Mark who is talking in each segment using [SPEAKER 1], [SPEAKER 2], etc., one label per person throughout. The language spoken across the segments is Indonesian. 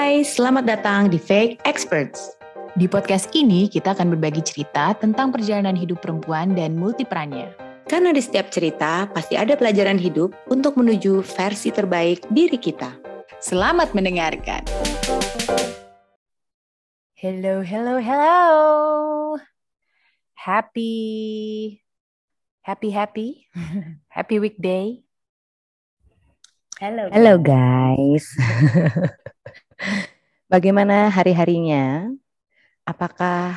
[SPEAKER 1] Hai, selamat datang di Fake Experts.
[SPEAKER 2] Di podcast ini kita akan berbagi cerita tentang perjalanan hidup perempuan dan multiperannya.
[SPEAKER 1] Karena di setiap cerita pasti ada pelajaran hidup untuk menuju versi terbaik diri kita.
[SPEAKER 2] Selamat mendengarkan. Hello, hello, hello. Happy, happy, happy, happy weekday.
[SPEAKER 1] Halo.
[SPEAKER 3] Halo guys. Bagaimana hari-harinya? Apakah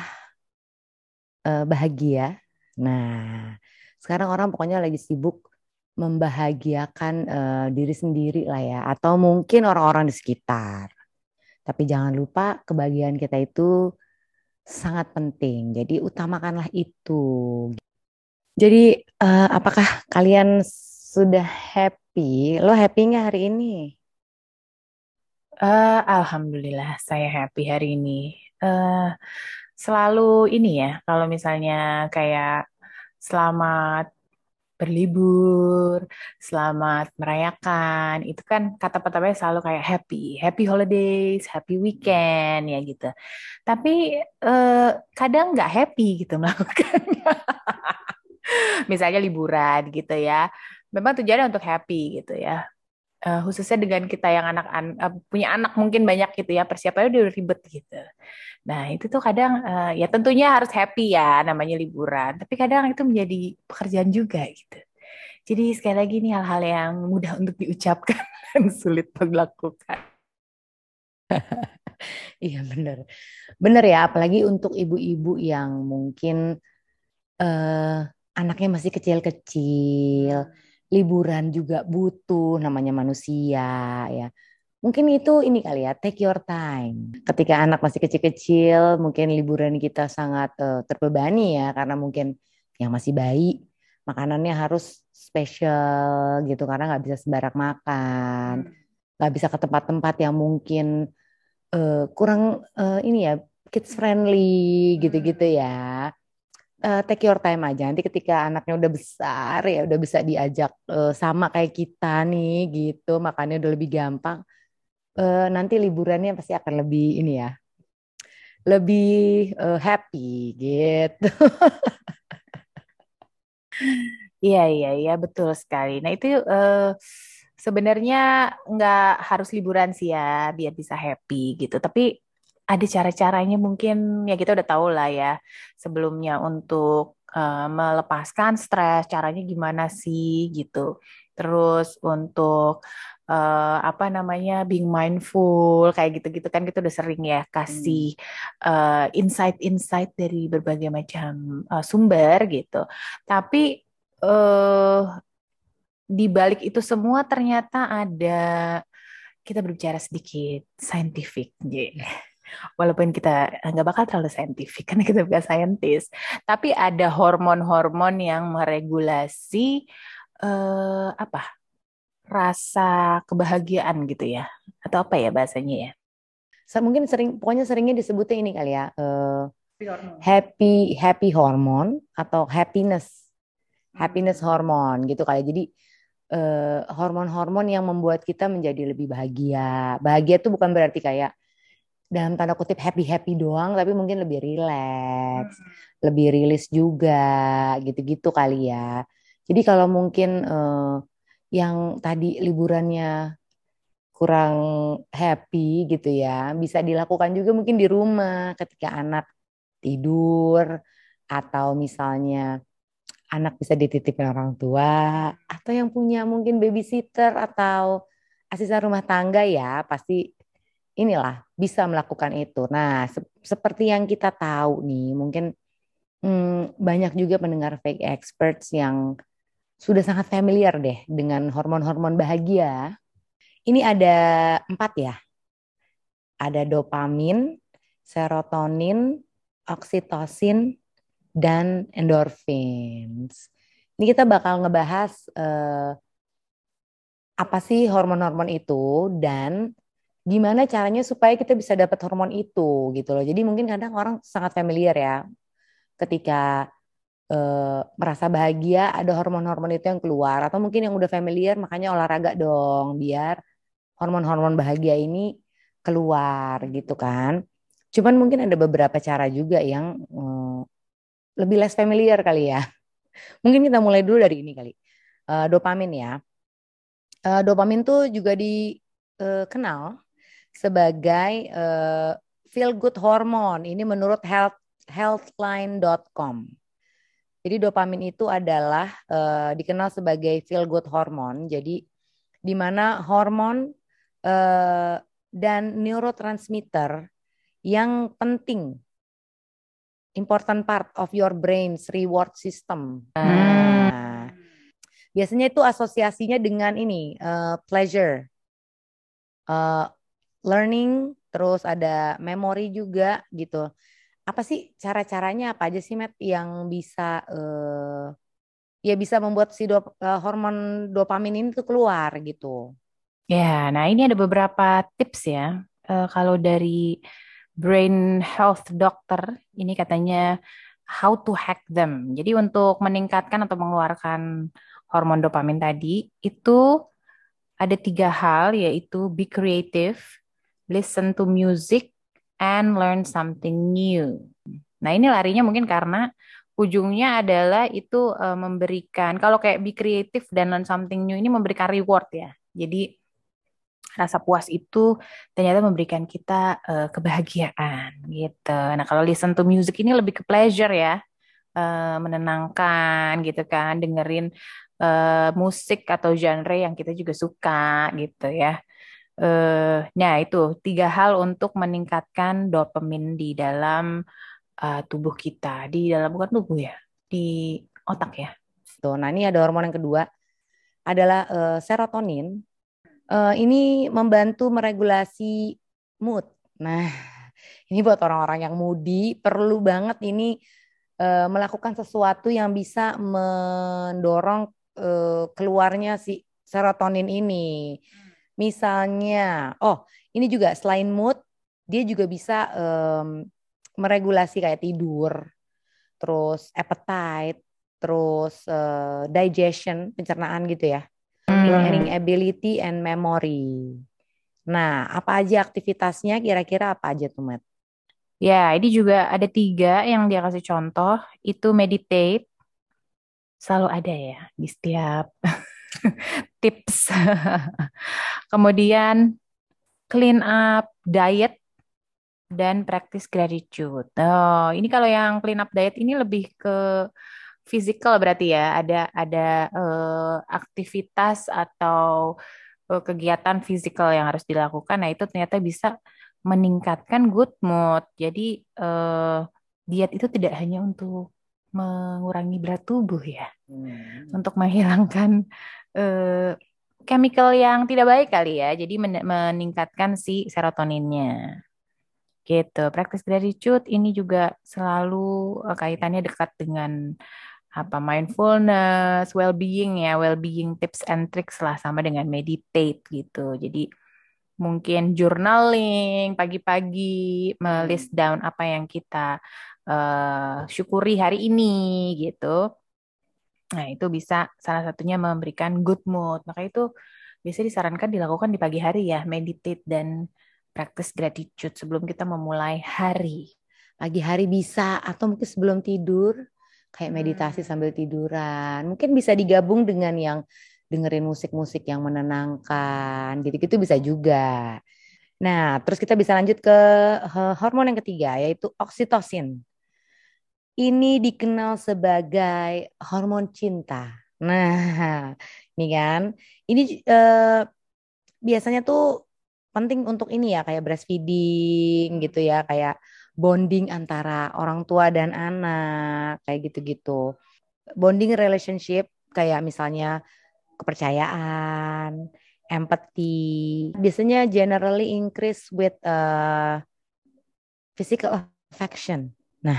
[SPEAKER 3] uh, bahagia? Nah, sekarang orang pokoknya lagi sibuk membahagiakan uh, diri sendiri lah ya, atau mungkin orang-orang di sekitar. Tapi jangan lupa kebahagiaan kita itu sangat penting. Jadi utamakanlah itu. Jadi uh, apakah kalian sudah happy? Lo happy nggak hari ini?
[SPEAKER 2] Uh, Alhamdulillah saya happy hari ini. Uh, selalu ini ya, kalau misalnya kayak selamat berlibur, selamat merayakan, itu kan kata pertamanya selalu kayak happy, happy holidays, happy weekend ya gitu. Tapi uh, kadang nggak happy gitu melakukannya. Misalnya liburan gitu ya. Memang tujuannya untuk happy gitu ya uh, khususnya dengan kita yang anak an uh, punya anak mungkin banyak gitu ya persiapannya udah ribet gitu. Nah itu tuh kadang uh, ya tentunya harus happy ya namanya liburan, tapi kadang itu menjadi pekerjaan juga gitu. Jadi sekali lagi ini hal-hal yang mudah untuk diucapkan dan sulit dilakukan.
[SPEAKER 3] iya benar, benar ya apalagi untuk ibu-ibu yang mungkin uh, anaknya masih kecil-kecil liburan juga butuh namanya manusia ya. Mungkin itu ini kali ya, take your time. Ketika anak masih kecil-kecil, mungkin liburan kita sangat uh, terbebani ya karena mungkin yang masih bayi makanannya harus spesial gitu karena nggak bisa sembarang makan, nggak bisa ke tempat-tempat yang mungkin uh, kurang uh, ini ya kids friendly gitu-gitu ya uh, take your time aja. Nanti ketika anaknya udah besar ya udah bisa diajak uh, sama kayak kita nih gitu, makanya udah lebih gampang. Uh, nanti liburannya pasti akan lebih ini ya, lebih uh, happy gitu.
[SPEAKER 2] Iya iya iya betul sekali. Nah itu uh, sebenarnya nggak harus liburan sih ya biar bisa happy gitu. Tapi ada cara-caranya mungkin ya kita udah tahu lah ya sebelumnya untuk uh, melepaskan stres caranya gimana sih gitu. Terus untuk uh, apa namanya being mindful kayak gitu-gitu kan kita udah sering ya kasih uh, insight-insight dari berbagai macam uh, sumber gitu. Tapi uh, di balik itu semua ternyata ada kita berbicara sedikit scientific yeah walaupun kita nggak bakal terlalu saintifik karena kita bukan saintis, tapi ada hormon-hormon yang meregulasi uh, apa rasa kebahagiaan gitu ya, atau apa ya bahasanya ya?
[SPEAKER 3] Mungkin sering, pokoknya seringnya disebutnya ini kali ya, uh, happy happy hormon atau happiness happiness hmm. hormon gitu kali. Jadi hormon eh, hormon-hormon yang membuat kita menjadi lebih bahagia. Bahagia itu bukan berarti kayak dalam tanda kutip happy happy doang tapi mungkin lebih rileks hmm. lebih rilis juga gitu-gitu kali ya jadi kalau mungkin uh, yang tadi liburannya kurang happy gitu ya bisa dilakukan juga mungkin di rumah ketika anak tidur atau misalnya anak bisa dititipin orang tua atau yang punya mungkin babysitter atau asisten rumah tangga ya pasti inilah bisa melakukan itu. Nah, se seperti yang kita tahu nih, mungkin hmm, banyak juga pendengar fake experts yang sudah sangat familiar deh dengan hormon-hormon bahagia. Ini ada empat ya. Ada dopamin, serotonin, oksitosin, dan endorphins. Ini kita bakal ngebahas uh, apa sih hormon-hormon itu dan gimana caranya supaya kita bisa dapat hormon itu gitu loh. Jadi mungkin kadang orang sangat familiar ya ketika uh, merasa bahagia ada hormon-hormon itu yang keluar atau mungkin yang udah familiar makanya olahraga dong biar hormon-hormon bahagia ini keluar gitu kan. Cuman mungkin ada beberapa cara juga yang uh, lebih less familiar kali ya. Mungkin kita mulai dulu dari ini kali. Uh, dopamin ya. Uh, dopamin tuh juga dikenal sebagai uh, feel good hormone. Ini menurut health healthline.com. Jadi dopamin itu adalah uh, dikenal sebagai feel good hormone. Jadi di mana hormon uh, dan neurotransmitter yang penting important part of your brain's reward system. Hmm. Nah, biasanya itu asosiasinya dengan ini uh, pleasure, uh, learning, terus ada memory juga gitu apa sih cara-caranya apa aja sih Matt yang bisa uh, ya bisa membuat si dop, uh, hormon dopamin ini tuh keluar gitu.
[SPEAKER 2] Ya, nah ini ada beberapa tips ya. Uh, kalau dari brain health doctor ini katanya how to hack them. Jadi untuk meningkatkan atau mengeluarkan hormon dopamin tadi itu ada tiga hal yaitu be creative, listen to music, and learn something new. Nah, ini larinya mungkin karena ujungnya adalah itu uh, memberikan kalau kayak be creative dan learn something new ini memberikan reward ya. Jadi rasa puas itu ternyata memberikan kita uh, kebahagiaan gitu. Nah, kalau listen to music ini lebih ke pleasure ya. Uh, menenangkan gitu kan, dengerin uh, musik atau genre yang kita juga suka gitu ya uh, nah itu tiga hal untuk meningkatkan dopamin di dalam uh, tubuh kita, di dalam bukan tubuh ya, di otak ya.
[SPEAKER 3] Tuh, nah ini ada hormon yang kedua adalah uh, serotonin. Uh, ini membantu meregulasi mood. Nah, ini buat orang-orang yang moody perlu banget ini uh, melakukan sesuatu yang bisa mendorong uh, keluarnya si serotonin ini. Misalnya, oh ini juga selain mood, dia juga bisa um, meregulasi kayak tidur, terus appetite, terus uh, digestion, pencernaan gitu ya, hmm. learning ability and memory. Nah, apa aja aktivitasnya? Kira-kira apa aja tuh, Matt?
[SPEAKER 2] Ya, ini juga ada tiga yang dia kasih contoh. Itu meditate, selalu ada ya di setiap tips. Kemudian clean up diet dan practice gratitude. Oh, ini kalau yang clean up diet ini lebih ke physical berarti ya. Ada ada uh, aktivitas atau uh, kegiatan fisikal yang harus dilakukan. Nah, itu ternyata bisa meningkatkan good mood. Jadi uh, diet itu tidak hanya untuk mengurangi berat tubuh ya, hmm. untuk menghilangkan uh, chemical yang tidak baik kali ya. Jadi men meningkatkan si serotoninnya. Gitu. Practice gratitude ini juga selalu uh, kaitannya dekat dengan apa mindfulness, well-being ya, well-being tips and tricks lah sama dengan meditate gitu. Jadi mungkin journaling pagi-pagi, melist down apa yang kita uh, syukuri hari ini gitu Nah, itu bisa salah satunya memberikan good mood. Maka itu biasa disarankan dilakukan di pagi hari ya, meditate dan practice gratitude sebelum kita memulai hari.
[SPEAKER 3] Pagi hari bisa atau mungkin sebelum tidur kayak meditasi hmm. sambil tiduran. Mungkin bisa digabung dengan yang dengerin musik-musik yang menenangkan. Gitu-gitu bisa juga. Nah, terus kita bisa lanjut ke hormon yang ketiga yaitu oksitosin ini dikenal sebagai hormon cinta. Nah, ini kan, ini eh, biasanya tuh penting untuk ini ya kayak breastfeeding gitu ya, kayak bonding antara orang tua dan anak, kayak gitu-gitu. Bonding relationship kayak misalnya kepercayaan, empathy, biasanya generally increase with uh, physical affection. Nah,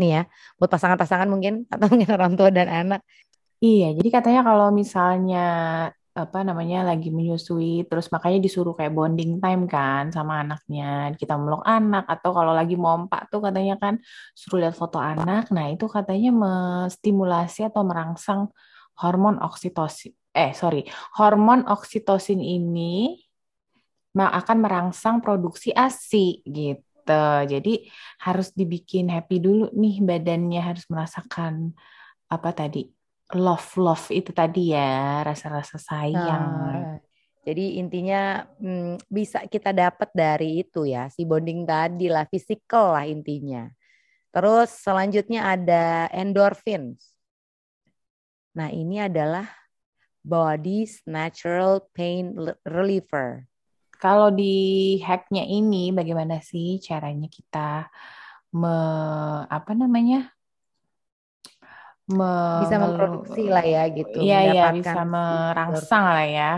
[SPEAKER 3] nih ya buat pasangan-pasangan mungkin atau mungkin orang tua dan anak.
[SPEAKER 2] Iya, jadi katanya kalau misalnya apa namanya lagi menyusui terus makanya disuruh kayak bonding time kan sama anaknya kita meluk anak atau kalau lagi mompak tuh katanya kan suruh lihat foto anak nah itu katanya menstimulasi atau merangsang hormon oksitosin eh sorry hormon oksitosin ini akan merangsang produksi ASI gitu. Jadi harus dibikin happy dulu nih badannya harus merasakan apa tadi love love itu tadi ya rasa-rasa sayang. Nah,
[SPEAKER 3] jadi intinya hmm, bisa kita dapat dari itu ya si bonding tadi lah physical lah intinya. Terus selanjutnya ada endorphins. Nah ini adalah body's natural pain reliever.
[SPEAKER 2] Kalau di hacknya ini bagaimana sih caranya kita me, apa namanya
[SPEAKER 3] me, bisa memproduksi lah ya gitu.
[SPEAKER 2] Iya iya bisa merangsang lah ya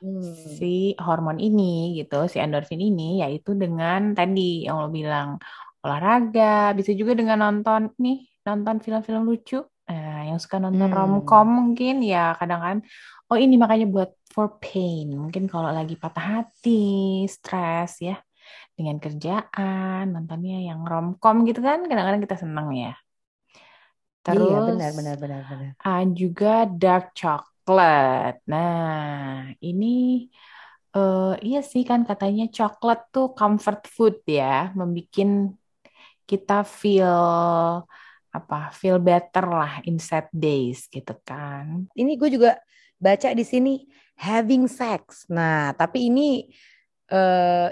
[SPEAKER 2] hmm. si hormon ini gitu, si endorfin ini yaitu dengan tadi yang lo bilang olahraga, bisa juga dengan nonton nih, nonton film-film lucu. Nah, yang suka nonton hmm. romcom mungkin ya kadang kan oh ini makanya buat for pain. Mungkin kalau lagi patah hati, stres ya dengan kerjaan, nontonnya yang romcom gitu kan kadang-kadang kita seneng ya.
[SPEAKER 3] Terus iya, benar benar benar benar.
[SPEAKER 2] Uh, juga dark chocolate. Nah, ini uh, iya sih kan katanya coklat tuh comfort food ya, membikin kita feel apa feel better lah in sad days gitu kan.
[SPEAKER 3] Ini gue juga baca di sini having sex. Nah, tapi ini uh,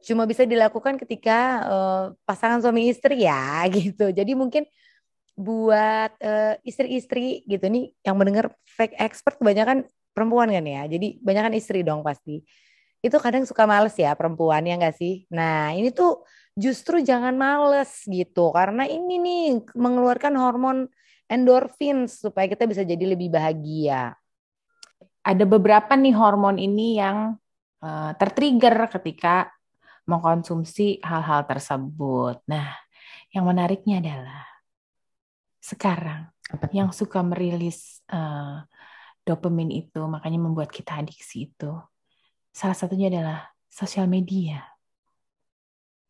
[SPEAKER 3] cuma bisa dilakukan ketika uh, pasangan suami istri ya gitu. Jadi mungkin buat uh, istri-istri gitu nih yang mendengar fake expert kebanyakan perempuan kan ya. Jadi banyak kan istri dong pasti. Itu kadang suka males ya perempuan ya enggak sih? Nah, ini tuh justru jangan males gitu karena ini nih mengeluarkan hormon endorfin supaya kita bisa jadi lebih bahagia.
[SPEAKER 2] Ada beberapa nih hormon ini yang uh, tertrigger ketika mengkonsumsi hal-hal tersebut. Nah, yang menariknya adalah sekarang yang suka merilis uh, dopamin itu, makanya membuat kita adiksi itu. Salah satunya adalah sosial media.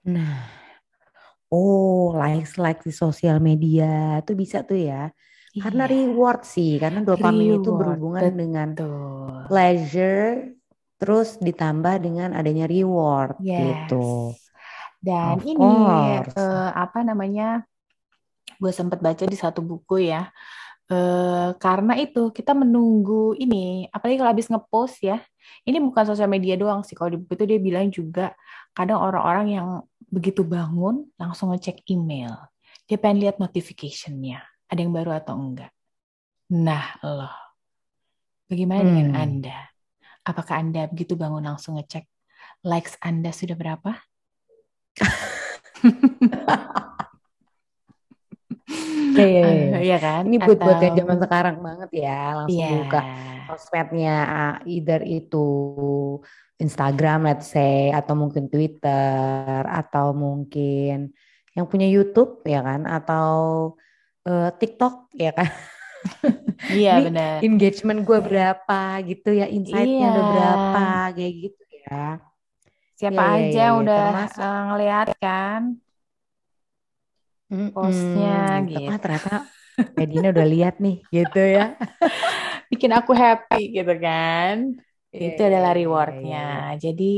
[SPEAKER 3] Nah, oh likes likes di sosial media itu bisa tuh ya. Iya. Karena reward sih, karena dopamin reward, itu berhubungan betul. dengan pleasure, terus ditambah dengan adanya reward yes. gitu.
[SPEAKER 2] Dan of ini uh, apa namanya gue sempat baca di satu buku ya. Uh, karena itu kita menunggu ini, apalagi kalau habis ngepost ya. Ini bukan sosial media doang sih. Kalau di buku itu dia bilang juga kadang orang-orang yang begitu bangun langsung ngecek email. Dia pengen lihat notification-nya. Ada yang baru atau enggak. Nah, loh. Bagaimana hmm. dengan Anda? Apakah Anda begitu bangun langsung ngecek likes Anda sudah berapa?
[SPEAKER 3] Iya, iya, iya. iya kan? Ini buat buat yang zaman sekarang banget ya, langsung yeah. buka sosmednya either itu Instagram let's say atau mungkin Twitter atau mungkin yang punya YouTube ya kan atau uh, TikTok ya kan.
[SPEAKER 2] Iya benar.
[SPEAKER 3] Engagement gue berapa gitu ya, insightnya iya. udah berapa kayak gitu ya.
[SPEAKER 2] Siapa ya, aja ya, ya, udah termasuk. Eh, ngeliat kan? Postnya
[SPEAKER 3] gitu. Ah, ternyata Medina udah lihat nih gitu ya.
[SPEAKER 2] Bikin aku happy gitu kan. Yeah, Itu adalah iya, iya, rewardnya. Yeah, yeah. Jadi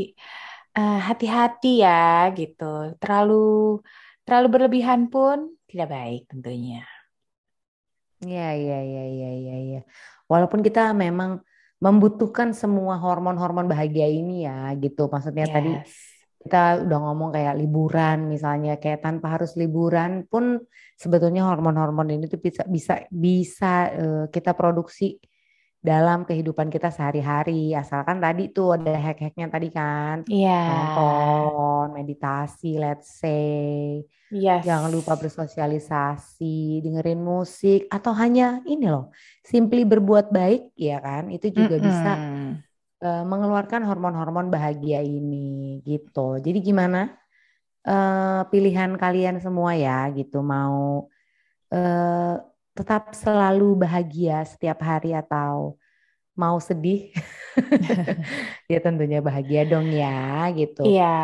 [SPEAKER 2] uh, hati-hati ya gitu. Terlalu terlalu berlebihan pun tidak baik tentunya.
[SPEAKER 3] Iya iya iya iya iya ya. Walaupun kita memang membutuhkan semua hormon-hormon bahagia ini ya gitu. Maksudnya yes. tadi kita udah ngomong kayak liburan misalnya kayak tanpa harus liburan pun sebetulnya hormon-hormon ini tuh bisa bisa bisa uh, kita produksi dalam kehidupan kita sehari-hari asalkan tadi tuh ada hack-hacknya tadi kan
[SPEAKER 2] yeah.
[SPEAKER 3] nonton meditasi let's say
[SPEAKER 2] yes.
[SPEAKER 3] jangan lupa bersosialisasi dengerin musik atau hanya ini loh simply berbuat baik ya kan itu juga mm -hmm. bisa uh, mengeluarkan hormon-hormon bahagia ini gitu. Jadi gimana uh, pilihan kalian semua ya gitu mau uh, tetap selalu bahagia setiap hari atau mau sedih? ya tentunya bahagia dong ya gitu.
[SPEAKER 2] Iya.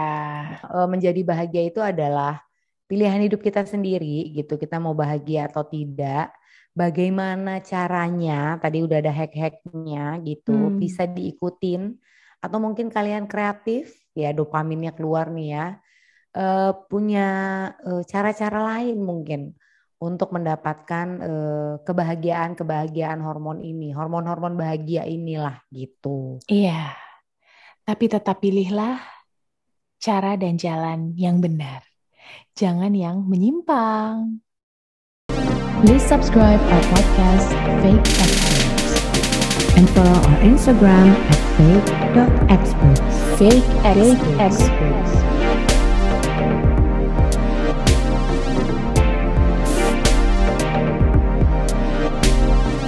[SPEAKER 3] Uh, menjadi bahagia itu adalah pilihan hidup kita sendiri gitu. Kita mau bahagia atau tidak bagaimana caranya tadi udah ada hack-hacknya gitu hmm. bisa diikutin atau mungkin kalian kreatif ya dopaminnya keluar nih ya uh, punya cara-cara uh, lain mungkin untuk mendapatkan kebahagiaan-kebahagiaan hormon ini, hormon-hormon bahagia inilah gitu.
[SPEAKER 2] Iya. Tapi tetap pilihlah cara dan jalan yang benar. Jangan yang menyimpang.
[SPEAKER 4] Please subscribe our podcast Fake Experts and follow our Instagram at fake.experts.
[SPEAKER 2] Fake Experts. Fake experts.